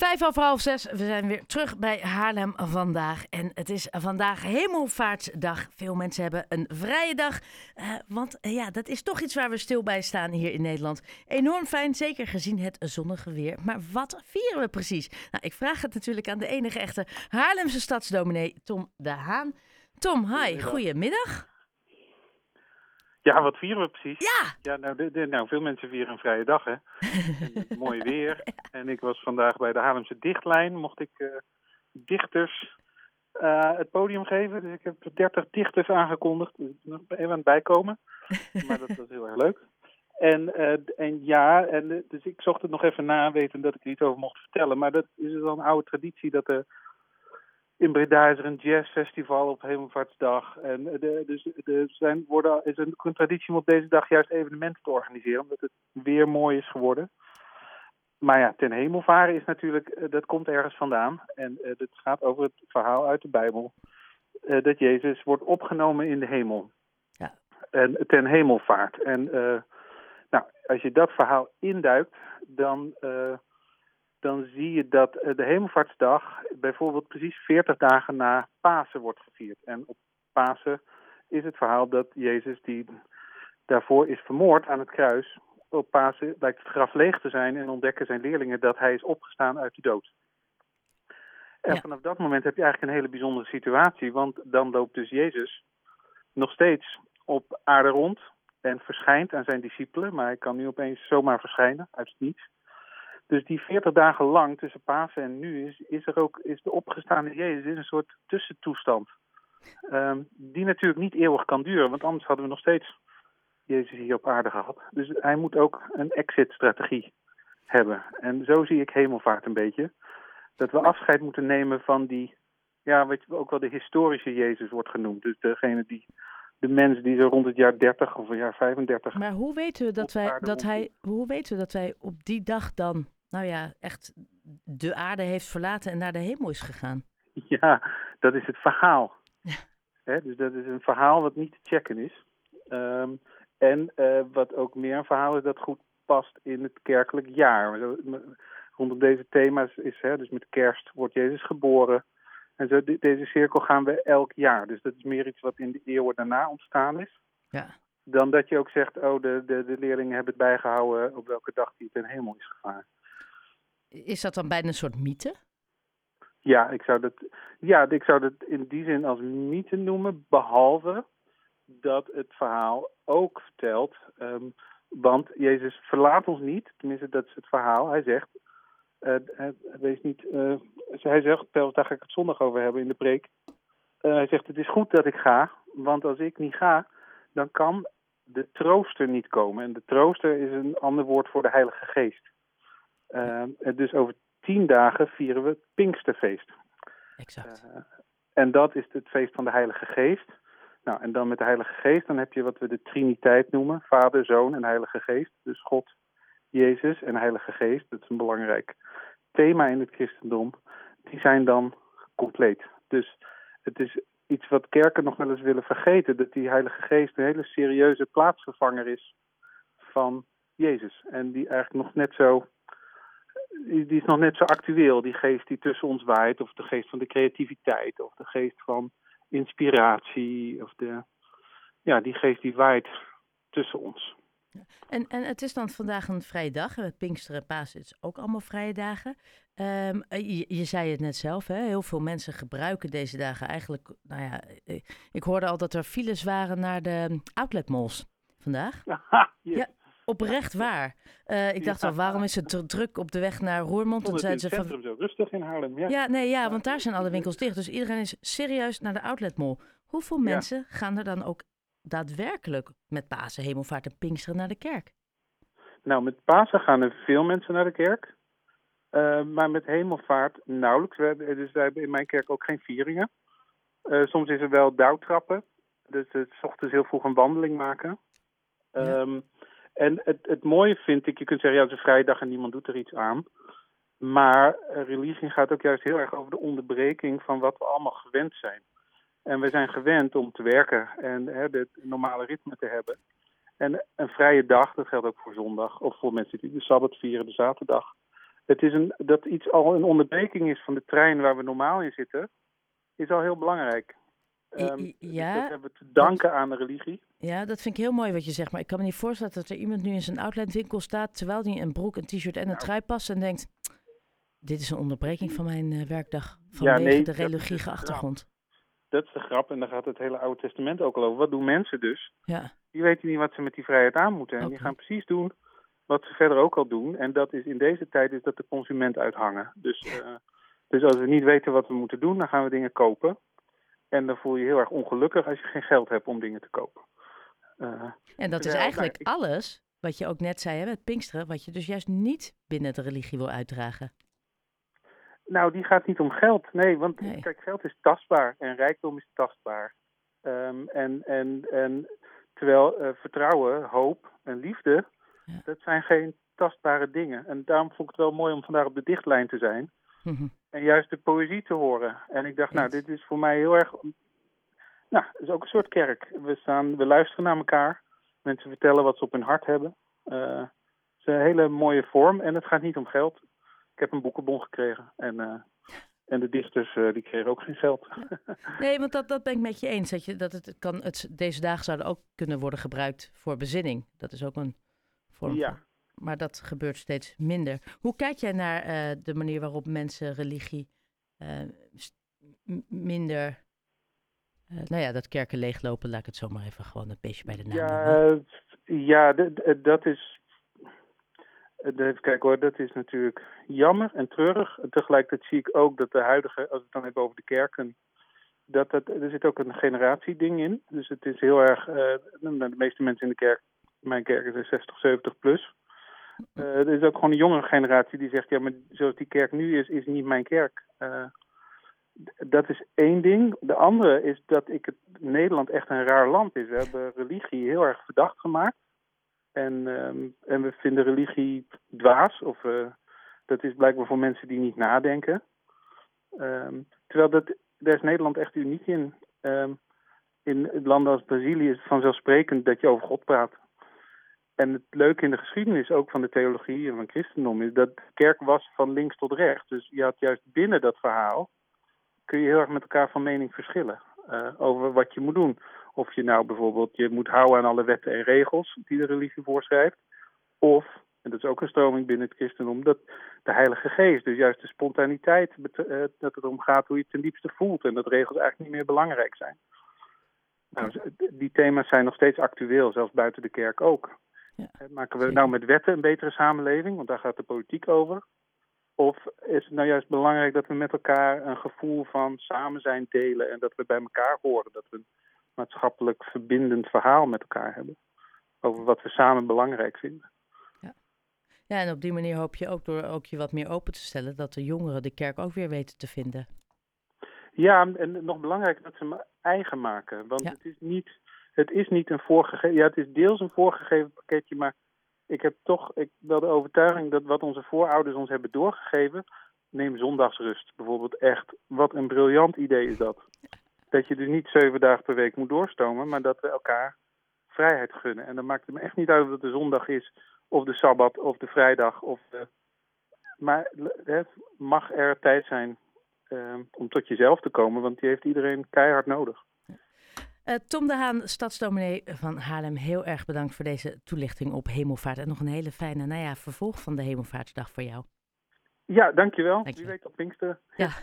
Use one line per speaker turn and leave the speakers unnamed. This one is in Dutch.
Vijf over half zes, we zijn weer terug bij Haarlem vandaag. En het is vandaag Hemelvaartsdag. Veel mensen hebben een vrije dag. Uh, want uh, ja, dat is toch iets waar we stil bij staan hier in Nederland. Enorm fijn, zeker gezien het zonnige weer. Maar wat vieren we precies? Nou, ik vraag het natuurlijk aan de enige echte Haarlemse stadsdominee Tom de Haan. Tom, hi, goedemiddag.
Ja, wat vieren we precies?
Ja!
Ja, nou, de, de, nou veel mensen vieren een vrije dag, hè. mooi weer. En ik was vandaag bij de Haarlemse Dichtlijn. Mocht ik uh, dichters uh, het podium geven. Dus ik heb 30 dichters aangekondigd. Dus nog even aan het bijkomen. Maar dat was heel erg leuk. En, uh, en ja, en, dus ik zocht het nog even na, weten dat ik er iets over mocht vertellen. Maar dat is wel een oude traditie dat er in Breda is er een jazzfestival op Hemelvaartsdag. En de, dus er zijn, worden, is een, een traditie om op deze dag juist evenementen te organiseren, omdat het weer mooi is geworden. Maar ja, ten hemelvaren is natuurlijk, dat komt ergens vandaan. En uh, het gaat over het verhaal uit de Bijbel. Uh, dat Jezus wordt opgenomen in de hemel.
Ja.
En ten hemelvaart. En uh, nou, als je dat verhaal induikt, dan dan zie je dat de Hemelvaartsdag bijvoorbeeld precies 40 dagen na Pasen wordt gevierd. En op Pasen is het verhaal dat Jezus, die daarvoor is vermoord aan het kruis, op Pasen blijkt het graf leeg te zijn en ontdekken zijn leerlingen dat hij is opgestaan uit de dood. En ja. vanaf dat moment heb je eigenlijk een hele bijzondere situatie, want dan loopt dus Jezus nog steeds op aarde rond en verschijnt aan zijn discipelen, maar hij kan nu opeens zomaar verschijnen uit het niets. Dus die 40 dagen lang tussen Pasen en nu is, is er ook is de opgestaande Jezus is een soort tussentoestand. Um, die natuurlijk niet eeuwig kan duren, want anders hadden we nog steeds Jezus hier op aarde gehad. Dus hij moet ook een exit-strategie hebben. En zo zie ik hemelvaart een beetje. Dat we afscheid moeten nemen van die, ja, weet je, ook wel de historische Jezus wordt genoemd. Dus degene die, de mens die zo rond het jaar 30 of het jaar 35.
Maar hoe weten we dat wij, dat hij, hoe weten we dat wij op die dag dan nou ja, echt de aarde heeft verlaten en naar de hemel is gegaan.
Ja, dat is het verhaal. Ja. dus dat is een verhaal wat niet te checken is. Um, en uh, wat ook meer een verhaal is dat goed past in het kerkelijk jaar. Rondom deze thema's is, hè, dus met kerst wordt Jezus geboren. En zo, deze cirkel gaan we elk jaar. Dus dat is meer iets wat in de eeuwen daarna ontstaan is.
Ja.
Dan dat je ook zegt, oh, de, de, de leerlingen hebben het bijgehouden op welke dag die ten hemel is gegaan.
Is dat dan bijna een soort mythe?
Ja, ik zou dat, ja, ik zou dat in die zin als mythe noemen, behalve dat het verhaal ook vertelt. Um, want Jezus verlaat ons niet, tenminste dat is het verhaal. Hij zegt, uh, niet, uh, hij zegt, daar ga ik het zondag over hebben in de preek. Hij zegt, het is goed dat ik ga, want als ik niet ga, dan kan de trooster niet komen. En de trooster is een ander woord voor de Heilige Geest. Uh, dus over tien dagen vieren we het Pinksterfeest.
Exact.
Uh, en dat is het feest van de Heilige Geest. Nou, en dan met de Heilige Geest, dan heb je wat we de Triniteit noemen: Vader, Zoon en Heilige Geest. Dus God, Jezus en Heilige Geest. Dat is een belangrijk thema in het christendom. Die zijn dan compleet. Dus het is iets wat kerken nog wel eens willen vergeten: dat die Heilige Geest een hele serieuze plaatsvervanger is van Jezus. En die eigenlijk nog net zo die is nog net zo actueel, die geest die tussen ons waait, of de geest van de creativiteit, of de geest van inspiratie, of de, ja, die geest die waait tussen ons.
En, en het is dan vandaag een vrije dag. Pinksteren en Pasen is ook allemaal vrije dagen. Um, je, je, zei het net zelf, hè? heel veel mensen gebruiken deze dagen eigenlijk. Nou ja, ik hoorde al dat er files waren naar de outletmalls vandaag.
Aha, yes.
Ja, oprecht waar. Uh, ik dacht al, waarom is het druk op de weg naar Roermond?
Toen zeiden ze van. zo rustig in Haarlem. Ja.
ja, nee, ja, want daar zijn alle winkels dicht. Dus iedereen is serieus naar de outletmall. Hoeveel mensen gaan er dan ook daadwerkelijk met Pasen, Hemelvaart en Pinksteren naar de kerk?
Nou, met Pasen gaan er veel mensen naar de kerk. Uh, maar met Hemelvaart nauwelijks. We hebben, dus wij hebben in mijn kerk ook geen vieringen. Uh, soms is er wel douwtrappen. Dus het s ochtends heel vroeg een wandeling maken. Ja. Um, en het, het mooie vind ik, je kunt zeggen, ja, het is een vrije dag en niemand doet er iets aan. Maar religie gaat ook juist heel erg over de onderbreking van wat we allemaal gewend zijn. En we zijn gewend om te werken en hè, het normale ritme te hebben. En een vrije dag, dat geldt ook voor zondag, of voor mensen die de sabbat vieren, de zaterdag. het is een, dat iets al een onderbreking is van de trein waar we normaal in zitten, is al heel belangrijk. Um, ja, dat hebben we te danken aan de religie.
Ja, dat vind ik heel mooi wat je zegt. Maar ik kan me niet voorstellen dat er iemand nu in zijn outletwinkel staat... terwijl hij een broek, een t-shirt en een nou. trui past en denkt... dit is een onderbreking van mijn uh, werkdag vanwege ja, nee, de religieuze achtergrond.
Dat is de grap en daar gaat het hele Oude Testament ook al over. Wat doen mensen dus?
Ja.
Die weten niet wat ze met die vrijheid aan moeten. En die gaan precies doen wat ze verder ook al doen. En dat is in deze tijd is dat de consument uithangen. Dus, uh, dus als we niet weten wat we moeten doen, dan gaan we dingen kopen. En dan voel je je heel erg ongelukkig als je geen geld hebt om dingen te kopen.
Uh, en dat is eigenlijk alles wat je ook net zei hè, met Pinksteren, wat je dus juist niet binnen de religie wil uitdragen.
Nou, die gaat niet om geld. Nee, want kijk, geld is tastbaar en rijkdom is tastbaar. Um, en, en, en terwijl uh, vertrouwen, hoop en liefde, ja. dat zijn geen tastbare dingen. En daarom vond ik het wel mooi om vandaag op de dichtlijn te zijn. Mhm. En juist de poëzie te horen. En ik dacht, nou, dit is voor mij heel erg. Nou, het is ook een soort kerk. We, staan, we luisteren naar elkaar. Mensen vertellen wat ze op hun hart hebben. Uh, het is een hele mooie vorm en het gaat niet om geld. Ik heb een boekenbon gekregen en, uh, en de dichters uh, die kregen ook geen geld.
nee, want dat, dat ben ik met je eens. Dat, je, dat het, kan, het deze dagen zouden ook kunnen worden gebruikt voor bezinning. Dat is ook een vorm ja. van maar dat gebeurt steeds minder. Hoe kijk jij naar uh, de manier waarop mensen religie uh, minder. Uh, nou ja, dat kerken leeglopen, laat ik het zomaar even gewoon een beetje bij de naam
Ja, ja dat is. Even kijken hoor, dat is natuurlijk jammer en treurig. En tegelijkertijd zie ik ook dat de huidige, als we het dan hebben over de kerken, dat, dat er zit ook een generatieding in. Dus het is heel erg, de meeste mensen in de kerk, mijn kerk is 60, 70 plus. Uh, er is ook gewoon een jongere generatie die zegt, ja, maar zoals die kerk nu is, is niet mijn kerk. Uh, dat is één ding. De andere is dat ik het, Nederland echt een raar land is. We hebben religie heel erg verdacht gemaakt. En, um, en we vinden religie dwaas. Of uh, dat is blijkbaar voor mensen die niet nadenken. Um, terwijl dat, daar is Nederland echt uniek in. Um, in landen als Brazilië is het vanzelfsprekend dat je over God praat. En het leuke in de geschiedenis ook van de theologie en van christendom is dat de kerk was van links tot rechts. Dus je had juist binnen dat verhaal kun je heel erg met elkaar van mening verschillen uh, over wat je moet doen. Of je nou bijvoorbeeld je moet houden aan alle wetten en regels die de religie voorschrijft. Of, en dat is ook een stroming binnen het christendom, dat de Heilige Geest, dus juist de spontaniteit, uh, dat het erom gaat hoe je het ten diepste voelt. En dat regels eigenlijk niet meer belangrijk zijn. Nou, die thema's zijn nog steeds actueel, zelfs buiten de kerk ook. Ja. Maken we nou met wetten een betere samenleving, want daar gaat de politiek over? Of is het nou juist belangrijk dat we met elkaar een gevoel van samen zijn delen en dat we bij elkaar horen, dat we een maatschappelijk verbindend verhaal met elkaar hebben over wat we samen belangrijk vinden?
Ja, ja en op die manier hoop je ook door ook je wat meer open te stellen dat de jongeren de kerk ook weer weten te vinden.
Ja, en nog belangrijker dat ze hem eigen maken. Want het is niet het is niet een voorgegeven, ja, het is deels een voorgegeven pakketje, maar ik heb toch ik, wel de overtuiging dat wat onze voorouders ons hebben doorgegeven, neem zondagsrust bijvoorbeeld echt. Wat een briljant idee is dat. Dat je dus niet zeven dagen per week moet doorstomen, maar dat we elkaar vrijheid gunnen. En dan maakt het me echt niet uit of het de zondag is, of de sabbat, of de vrijdag. Of de... Maar het mag er tijd zijn uh, om tot jezelf te komen, want die heeft iedereen keihard nodig.
Uh, Tom de Haan, stadsdominee van Haarlem, heel erg bedankt voor deze toelichting op hemelvaart. En nog een hele fijne nou ja, vervolg van de hemelvaartsdag voor jou.
Ja, dankjewel. Dank je. Wie weet op Pinkster.
Ja.